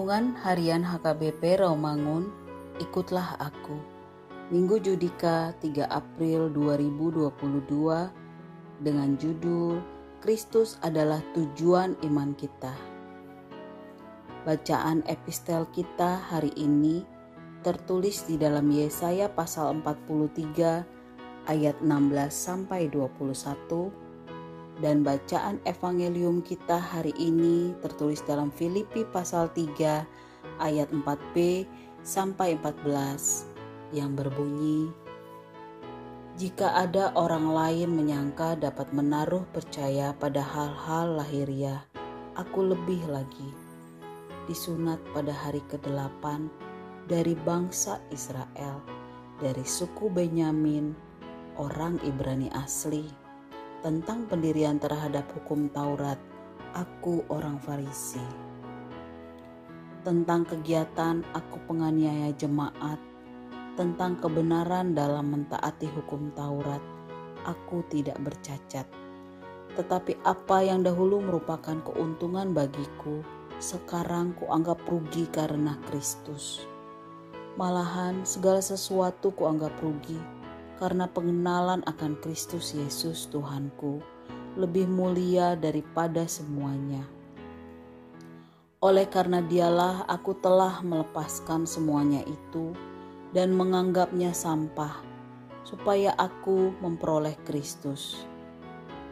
Renungan Harian HKBP Rawamangun, ikutlah aku. Minggu Judika 3 April 2022 dengan judul Kristus adalah tujuan iman kita. Bacaan epistel kita hari ini tertulis di dalam Yesaya pasal 43 ayat 16 sampai 21 dan bacaan evangelium kita hari ini tertulis dalam Filipi pasal 3 ayat 4b sampai 14 yang berbunyi Jika ada orang lain menyangka dapat menaruh percaya pada hal-hal lahiriah, aku lebih lagi. Disunat pada hari ke-8 dari bangsa Israel, dari suku Benyamin, orang Ibrani asli tentang pendirian terhadap hukum Taurat, aku orang Farisi. Tentang kegiatan aku penganiaya jemaat, tentang kebenaran dalam mentaati hukum Taurat, aku tidak bercacat. Tetapi apa yang dahulu merupakan keuntungan bagiku, sekarang kuanggap rugi karena Kristus. Malahan segala sesuatu kuanggap rugi karena pengenalan akan Kristus Yesus Tuhanku lebih mulia daripada semuanya. Oleh karena dialah aku telah melepaskan semuanya itu dan menganggapnya sampah supaya aku memperoleh Kristus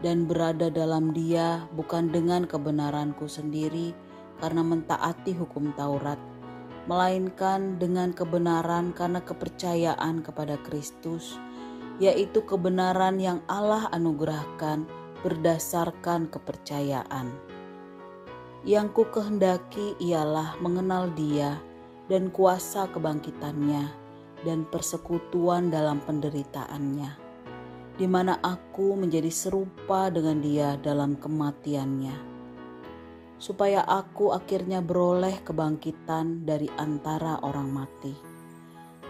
dan berada dalam dia bukan dengan kebenaranku sendiri karena mentaati hukum Taurat melainkan dengan kebenaran karena kepercayaan kepada Kristus yaitu kebenaran yang Allah anugerahkan berdasarkan kepercayaan. Yang ku kehendaki ialah mengenal Dia dan kuasa kebangkitannya dan persekutuan dalam penderitaannya, di mana aku menjadi serupa dengan Dia dalam kematiannya, supaya aku akhirnya beroleh kebangkitan dari antara orang mati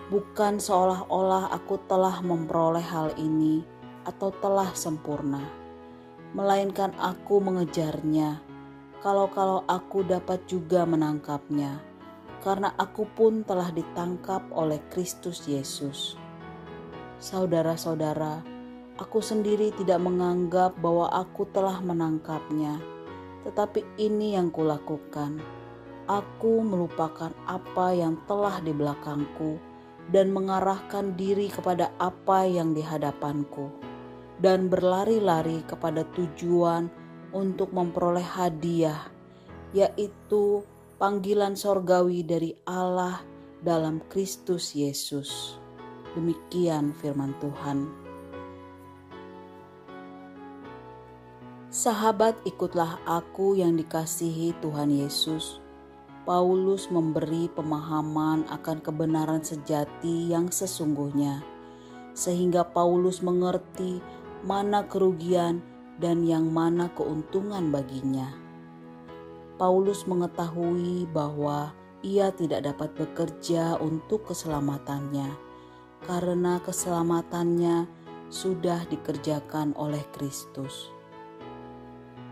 bukan seolah-olah aku telah memperoleh hal ini atau telah sempurna, melainkan aku mengejarnya. Kalau-kalau aku dapat juga menangkapnya, karena aku pun telah ditangkap oleh Kristus Yesus. Saudara-saudara, aku sendiri tidak menganggap bahwa aku telah menangkapnya, tetapi ini yang kulakukan. Aku melupakan apa yang telah di belakangku dan mengarahkan diri kepada apa yang di hadapanku, dan berlari-lari kepada tujuan untuk memperoleh hadiah, yaitu panggilan sorgawi dari Allah dalam Kristus Yesus. Demikian firman Tuhan. Sahabat, ikutlah aku yang dikasihi Tuhan Yesus Paulus memberi pemahaman akan kebenaran sejati yang sesungguhnya, sehingga Paulus mengerti mana kerugian dan yang mana keuntungan baginya. Paulus mengetahui bahwa ia tidak dapat bekerja untuk keselamatannya, karena keselamatannya sudah dikerjakan oleh Kristus.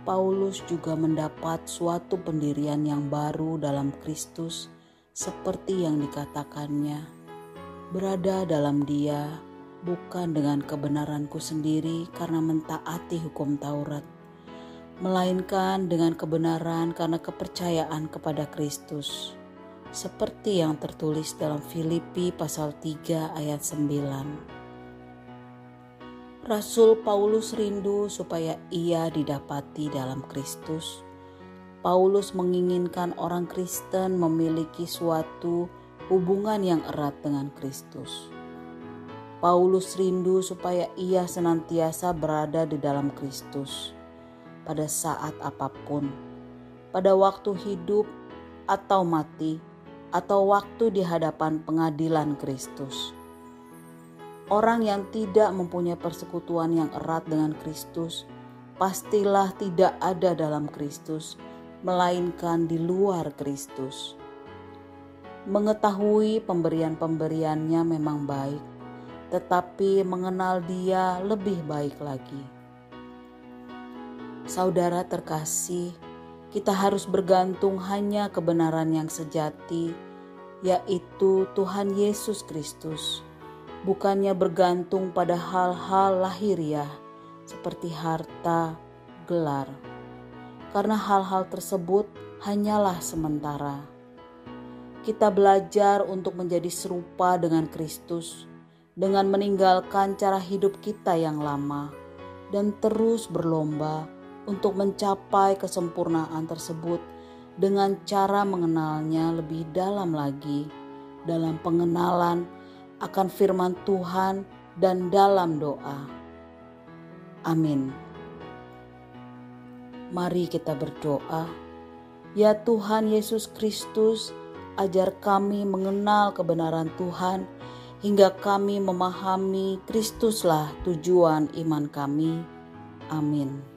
Paulus juga mendapat suatu pendirian yang baru dalam Kristus, seperti yang dikatakannya, berada dalam Dia bukan dengan kebenaranku sendiri karena mentaati hukum Taurat, melainkan dengan kebenaran karena kepercayaan kepada Kristus, seperti yang tertulis dalam Filipi pasal 3 ayat 9. Rasul Paulus rindu supaya ia didapati dalam Kristus. Paulus menginginkan orang Kristen memiliki suatu hubungan yang erat dengan Kristus. Paulus rindu supaya ia senantiasa berada di dalam Kristus pada saat apa pun, pada waktu hidup atau mati, atau waktu di hadapan pengadilan Kristus. Orang yang tidak mempunyai persekutuan yang erat dengan Kristus, pastilah tidak ada dalam Kristus, melainkan di luar Kristus. Mengetahui pemberian-pemberiannya memang baik, tetapi mengenal Dia lebih baik lagi. Saudara terkasih, kita harus bergantung hanya kebenaran yang sejati, yaitu Tuhan Yesus Kristus, bukannya bergantung pada hal-hal lahiriah seperti harta, gelar, karena hal-hal tersebut hanyalah sementara. Kita belajar untuk menjadi serupa dengan Kristus, dengan meninggalkan cara hidup kita yang lama, dan terus berlomba untuk mencapai kesempurnaan tersebut dengan cara mengenalnya lebih dalam lagi dalam pengenalan akan firman Tuhan dan dalam doa. Amin. Mari kita berdoa. Ya Tuhan Yesus Kristus, ajar kami mengenal kebenaran Tuhan hingga kami memahami Kristuslah tujuan iman kami. Amin.